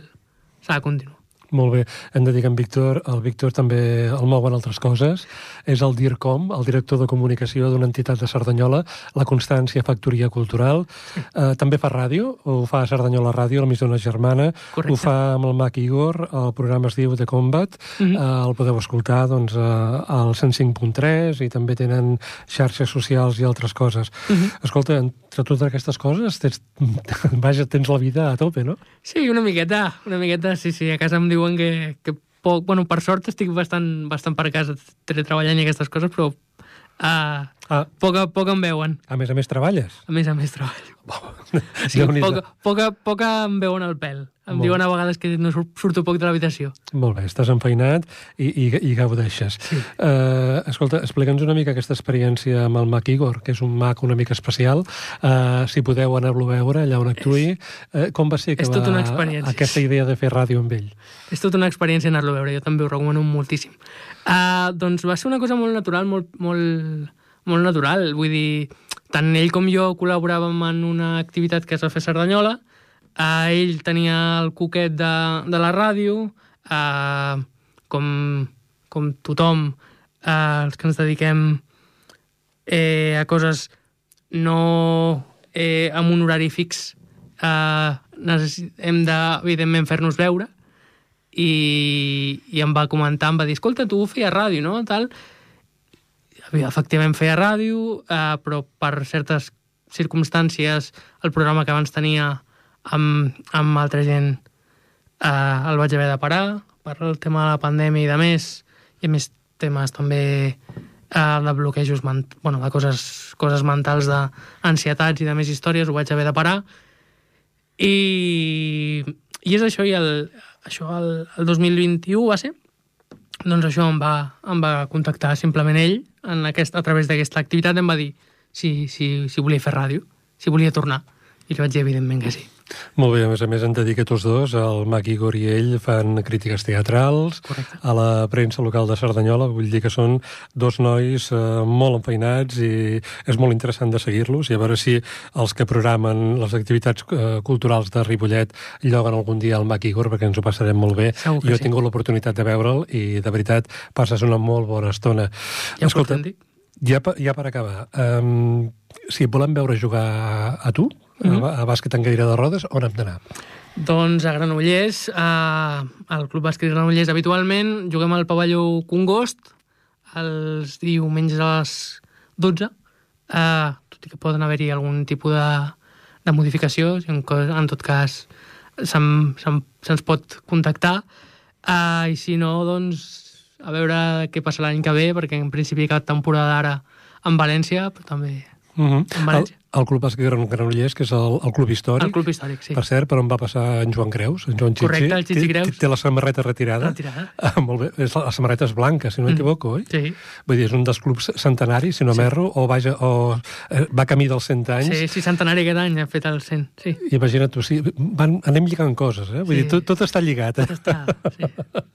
s'ha de continuar. Molt bé. Hem de dir que en Víctor, el Víctor també el mouen altres coses. És el DIRCOM, el director de comunicació d'una entitat de Cerdanyola, la Constància Factoria Cultural. Eh, també fa ràdio, ho fa a Cerdanyola Ràdio, la una germana. Correcte. Ho fa amb el Mac Igor, el programa es diu The Combat. Mm -hmm. eh, el podeu escoltar doncs, eh, al 105.3 i també tenen xarxes socials i altres coses. Mm -hmm. Escolta, entre totes aquestes coses, tens, [LAUGHS] vaja, tens la vida a tope, no? Sí, una miqueta, una miqueta, sí, sí. A casa em diuen que, que poc... Bueno, per sort estic bastant, bastant per casa teletreballant i aquestes coses, però uh, ah. poc, a poc em veuen. A més a més treballes? A més a més treballo. sí, [LAUGHS] poca, poca, poca em veuen el pèl. Em Molt. diuen a vegades que no surto poc de l'habitació. Molt bé, estàs enfeinat i, i, i gaudeixes. Sí. Uh, escolta, explica'ns una mica aquesta experiència amb el Mac Igor, que és un Mac una mica especial. Uh, si podeu anar-lo a veure allà on actuï. Uh, com va ser que és va tota una experiència. aquesta idea de fer ràdio amb ell? És tota una experiència anar-lo a veure, jo també ho recomano moltíssim. Uh, doncs va ser una cosa molt natural, molt, molt, molt natural. Vull dir, tant ell com jo col·laboràvem en una activitat que es va fer a Cerdanyola, Uh, ell tenia el coquet de, de la ràdio, uh, com, com tothom, uh, els que ens dediquem eh, a coses no eh, amb un horari fix, uh, hem de, evidentment, fer-nos veure, i, i em va comentar, em va dir, escolta, tu feies ràdio, no? Tal. Efectivament feia ràdio, eh, però per certes circumstàncies el programa que abans tenia amb, amb altra gent eh, el vaig haver de parar per el tema de la pandèmia i de més, i més temes també eh, de bloquejos, bueno, de coses, coses mentals, d'ansietats i de més històries, ho vaig haver de parar. I, i és això, i el, això el, el 2021 va ser, doncs això em va, em va contactar simplement ell en aquest, a través d'aquesta activitat, em va dir si, si, si volia fer ràdio, si volia tornar. I li vaig dir, evidentment, que sí. Molt bé, a més a més, han de dir que tots dos, el Mac i ell, fan crítiques teatrals Correcte. a la premsa local de Cerdanyola. Vull dir que són dos nois eh, molt enfeinats i és molt interessant de seguir-los i a veure si els que programen les activitats eh, culturals de Ripollet lloguen algun dia al Mac Igor, perquè ens ho passarem molt bé. Jo he sí. tingut l'oportunitat de veure'l i, de veritat, passes una molt bona estona. Ja Escolta, ja, ja per acabar, um, si volem veure jugar a tu, mm -hmm. a, bàsquet en gaire de rodes, on hem d'anar? Doncs a Granollers, a, al Club Bàsquet Granollers habitualment, juguem al pavelló Congost els diumenges a les 12. Uh, que poden haver-hi algun tipus de, de modificació, en, en tot cas se'ns se, se pot contactar, uh, i si no, doncs, a veure què passa l'any que ve, perquè en principi cap temporada ara en València, però també uh -huh. El Club Bàsquet Gran Granollers, que és el, el club històric. El club històric, sí. Per cert, per on va passar en Joan Creus, en Joan Chichi. Correcte, el Chichi Creus. Té, té la samarreta retirada. Retirada. Ah, molt bé. És la, la samarreta és blanca, si no m'equivoco, mm. oi? Sí. Vull dir, és un dels clubs centenaris, si no sí. m'erro, o, vaja, o eh, va camí dels 100 anys. Sí, sí, centenari aquest any ha fet el 100, sí. Imagina't tu, sí, van, anem lligant coses, eh? Vull sí. dir, tot, tot està lligat. Eh? Tot està, sí.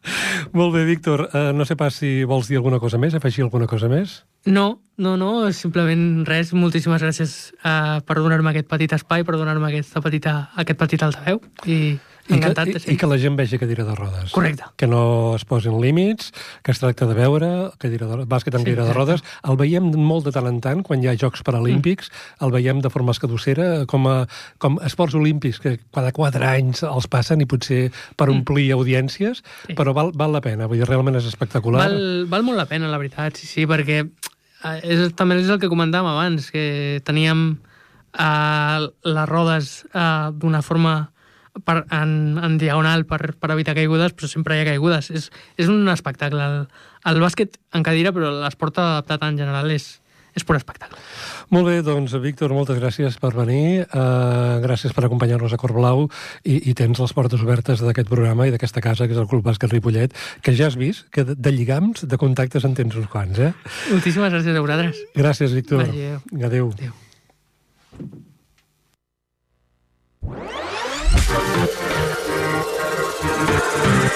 [LAUGHS] molt bé, Víctor, uh, no sé pas si vols dir alguna cosa més, afegir alguna cosa més? No, no, no, simplement res. Moltíssimes gràcies uh, per donar-me aquest petit espai, per donar-me aquesta petita, aquest petit altaveu. I, I que, i, I que la gent vegi cadira de rodes. Correcte. Que no es posin límits, que es tracta de veure cadira de, bàsquet amb sí, cadira de rodes. El veiem molt de tant en tant, quan hi ha Jocs Paralímpics, mm. el veiem de forma escadossera, com, a, com esports olímpics, que cada quatre anys els passen i potser per mm. omplir mm. audiències, sí. però val, val la pena, vull dir, realment és espectacular. Val, val molt la pena, la veritat, sí, sí, perquè és, també és el que comentàvem abans, que teníem uh, les rodes uh, d'una forma per, en, en diagonal per, per evitar caigudes, però sempre hi ha caigudes. És, és un espectacle. El, el bàsquet en cadira, però l'esport adaptat en general és, és pur espectacle. Molt bé, doncs, Víctor, moltes gràcies per venir, uh, gràcies per acompanyar-nos a Cor Blau i, i tens les portes obertes d'aquest programa i d'aquesta casa, que és el Club Bàsquet Ripollet, que ja has vist que de, de lligams, de contactes en tens uns quants, eh? Moltíssimes gràcies a vosaltres. Gràcies, Víctor. Adéu. Adéu. Adéu.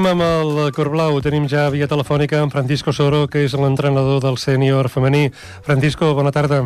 Seguim amb el Cor Blau. Tenim ja via telefònica en Francisco Soro, que és l'entrenador del sènior femení. Francisco, bona tarda.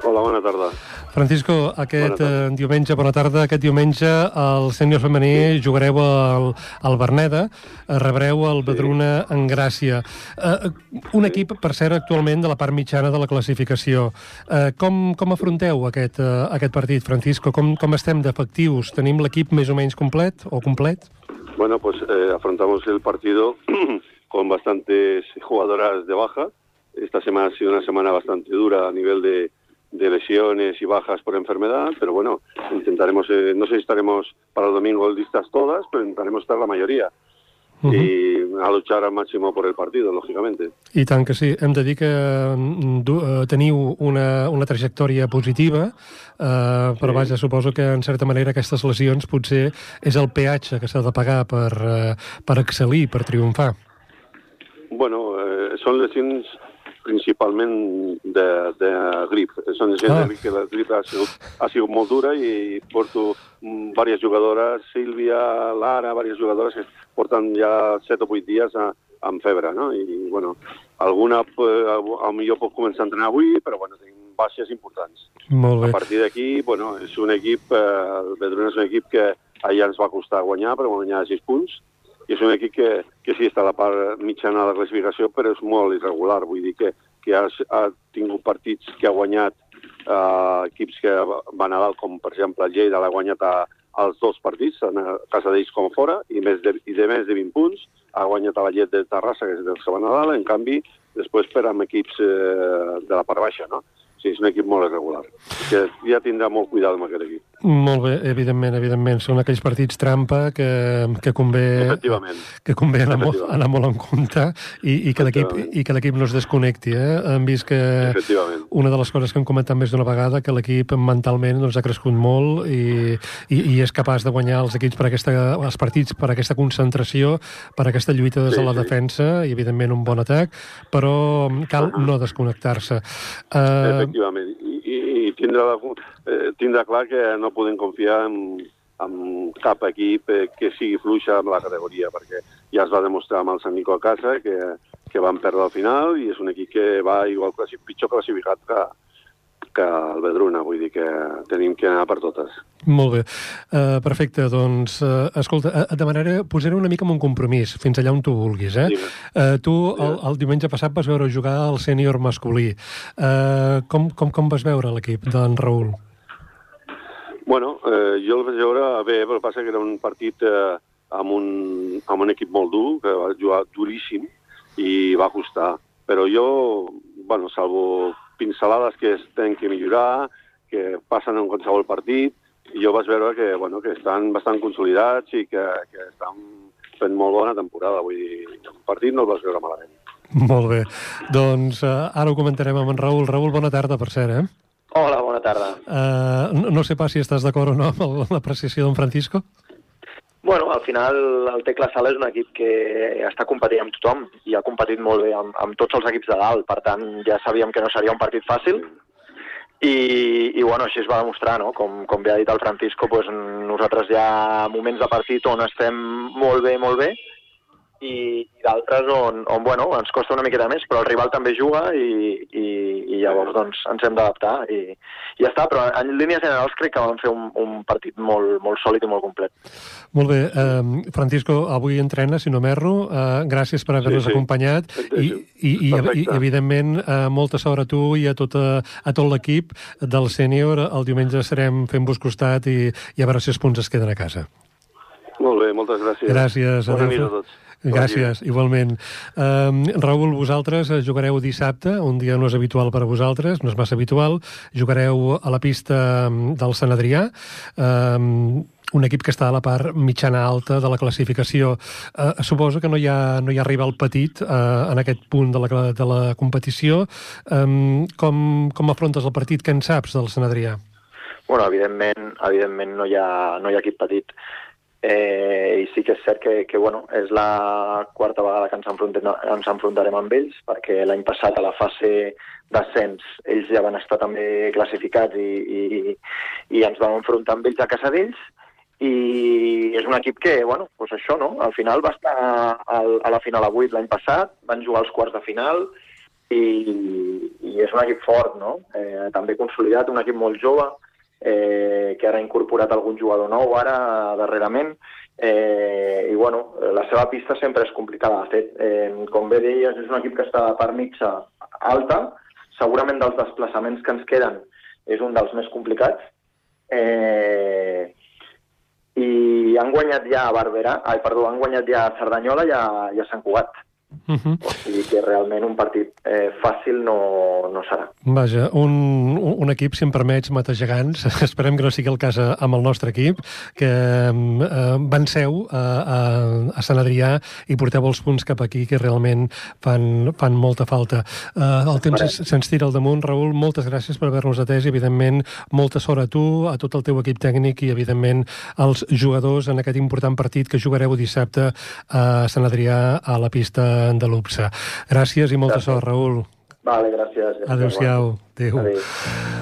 Hola, bona tarda. Francisco, aquest eh, diumenge, bona tarda, aquest diumenge el sènior femení sí. jugareu al, al Berneda, eh, rebreu el Badruna sí. en Gràcia. Eh, un equip, per cert, actualment de la part mitjana de la classificació. Eh, com, com afronteu aquest, eh, aquest partit, Francisco? Com, com estem d'efectius? Tenim l'equip més o menys complet o complet? Bueno, pues eh, afrontamos el partido [CLEARS THROAT] con bastantes jugadoras de baja. Esta semana ha sido una semana bastante dura a nivel de, de lesiones y bajas por enfermedad, pero bueno, intentaremos, eh, no sé si estaremos para el domingo listas todas, pero intentaremos estar la mayoría. Uh -huh. i a luchar al màxim per el partit, lògicament. I tant que sí. Hem de dir que mm, uh, teniu una, una trajectòria positiva, uh, però sí. vaja, suposo que en certa manera aquestes lesions potser és el peatge que s'ha de pagar per, uh, per excel·lir, per triomfar. Bueno, eh, són lesions principalment de, de grip. Són gent ah. que la grip ha sigut, ha sigut molt dura i porto diverses jugadores, Sílvia, Lara, diverses jugadores que porten ja 7 o 8 dies a, amb febre, no? I, bueno, alguna eh, millor pot començar a entrenar avui, però, bueno, tenim baixes importants. Molt bé. A partir d'aquí, bueno, és un equip, eh, el Bedruna és un equip que allà ens va costar guanyar, però guanyar 6 punts, i és un equip que, que sí està a la part mitjana de la classificació, però és molt irregular. Vull dir que, que ha, ha tingut partits que ha guanyat eh, equips que van a dalt, com per exemple el Lleida l'ha guanyat a, als dos partits, a casa d'ells com a fora, i, més de, i de més de 20 punts, ha guanyat a la Llet de Terrassa, que és dels que van a dalt, en canvi, després per amb equips eh, de la part baixa, no? Sí, és un equip molt irregular, que ja tindrà molt cuidado amb aquest equip. Molt bé, evidentment, evidentment. Són aquells partits trampa que, que convé, que convé anar, molt, anar molt en compte i, i que l'equip no es desconnecti. Eh? Hem vist que una de les coses que hem comentat més d'una vegada que l'equip mentalment doncs, ha crescut molt i, i, i és capaç de guanyar els equips per aquesta, els partits per aquesta concentració, per aquesta lluita des de la sí. defensa i, evidentment, un bon atac, però cal uh -huh. no desconnectar-se. Uh, efectivament, i, i, i tindrà, eh, tindrà clar que no podem confiar en, en cap equip eh, que sigui fluixa amb la categoria, perquè ja es va demostrar amb el Sant Nico a casa que, que van perdre al final i és un equip que va igual pitjor classificat que, que el Vedruna, vull dir que tenim que anar per totes. Molt bé. Uh, perfecte, doncs, uh, escolta, uh, et demanaré, posaré una mica amb un compromís, fins allà on tu vulguis, eh? Uh, tu, el, el diumenge passat vas veure jugar el sènior masculí. Uh, com, com, com vas veure l'equip d'en Raül? Bueno, eh, jo el vaig veure bé, però passa que era un partit eh, amb, un, amb un equip molt dur, que va jugar duríssim, i va costar. Però jo, bueno, salvo pincelades que es tenen que millorar, que passen en qualsevol partit, i jo vaig veure que, bueno, que estan bastant consolidats i que, que estan fent molt bona temporada. Vull dir, el partit no el vas veure malament. Molt bé. Doncs uh, ara ho comentarem amb en Raül. Raül, bona tarda, per cert, eh? Hola, bona tarda. Uh, no, no sé pas si estàs d'acord o no amb l'apreciació d'en Francisco. Bueno, al final el Tecla Sala és un equip que està competint amb tothom i ha competit molt bé amb, amb tots els equips de dalt, per tant ja sabíem que no seria un partit fàcil i, i bueno, així es va demostrar, no? Com, com bé ha dit el Francisco, pues, nosaltres ha moments de partit on estem molt bé, molt bé, i, i d'altres on, on bueno, ens costa una miqueta més, però el rival també juga i, i, i llavors doncs, ens hem d'adaptar i, i ja està, però en línies generals crec que vam fer un, un partit molt, molt sòlid i molt complet. Molt bé. Eh, Francisco, avui entrena, si no m'erro. Eh, gràcies per haver-nos sí, sí. acompanyat i, i, i, i, evidentment, eh, molta sort a tu i a tot, a, a tot l'equip del sènior. El diumenge estarem fent-vos costat i, i a veure si els punts es queden a casa. Molt bé, moltes gràcies. Gràcies. Bona nit a tots. Gràcies, igualment. Um, Raül, vosaltres eh, jugareu dissabte, un dia no és habitual per a vosaltres, no és massa habitual, jugareu a la pista del Sant Adrià, um, un equip que està a la part mitjana alta de la classificació. Uh, suposo que no hi ha, no hi ha rival petit uh, en aquest punt de la, de la competició. Um, com, com afrontes el partit? Què en saps del Sant Adrià? Bueno, evidentment, evidentment no, hi ha, no hi ha equip petit. Eh, I sí que és cert que, que bueno, és la quarta vegada que ens, ens enfrontarem amb ells, perquè l'any passat a la fase d'ascens ells ja van estar també classificats i, i, i ens vam enfrontar amb ells a casa d'ells i és un equip que, bueno, doncs això, no? Al final va estar a la final a 8 l'any passat, van jugar els quarts de final, i, i és un equip fort, no? Eh, també consolidat, un equip molt jove, eh, que ara ha incorporat algun jugador nou ara, darrerament, eh, i bueno, la seva pista sempre és complicada. De fet, eh, com bé deies, és un equip que està a part mitja alta, segurament dels desplaçaments que ens queden és un dels més complicats, eh, i han guanyat ja a Barberà, ai, perdó, han guanyat ja a Cerdanyola i a, i a Sant Cugat. Uh -huh. O sigui que realment un partit eh, fàcil no, no serà. Vaja, un, un equip, si em permets, mata gegants. [LAUGHS] Esperem que no sigui el cas eh, amb el nostre equip, que eh, venceu a, a, a Sant Adrià i porteu els punts cap aquí, que realment fan, fan molta falta. Eh, el temps se'ns tira al damunt. Raül, moltes gràcies per haver-nos atès i, evidentment, molta sort a tu, a tot el teu equip tècnic i, evidentment, als jugadors en aquest important partit que jugareu dissabte a Sant Adrià a la pista de l'UPSA. Gràcies i molta gràcies. sort, Raül. Vale, gràcies. Adéu-siau. Adéu. Adéu.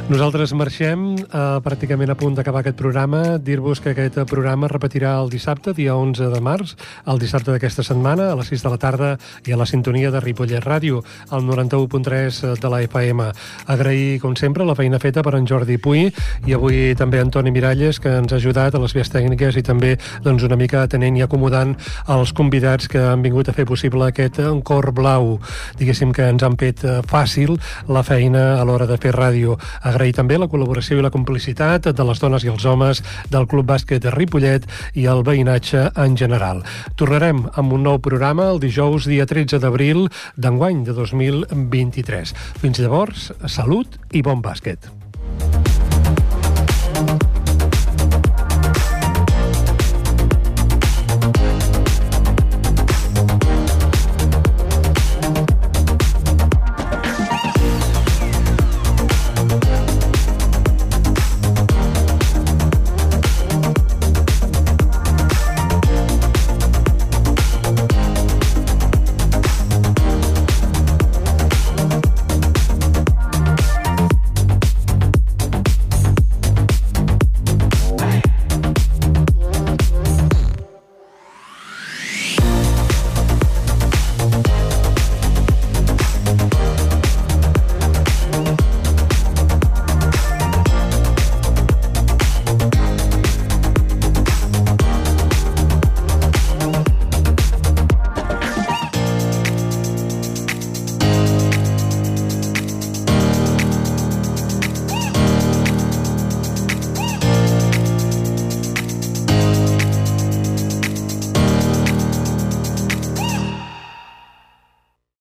Nosaltres marxem eh, pràcticament a punt d'acabar aquest programa. Dir-vos que aquest programa repetirà el dissabte, dia 11 de març, el dissabte d'aquesta setmana, a les 6 de la tarda i a la sintonia de Ripollet Ràdio, al 91.3 de la FM. Agrair, com sempre, la feina feta per en Jordi Puy i avui també Antoni Miralles, que ens ha ajudat a les vies tècniques i també doncs, una mica atenent i acomodant els convidats que han vingut a fer possible aquest cor blau. Diguéssim que ens han fet eh, fàcil la feina a l'hora de fer ràdio. Agrair també la col·laboració i la complicitat de les dones i els homes del Club Bàsquet de Ripollet i el veïnatge en general. Tornarem amb un nou programa el dijous dia 13 d'abril d'enguany de 2023. Fins llavors, salut i bon bàsquet.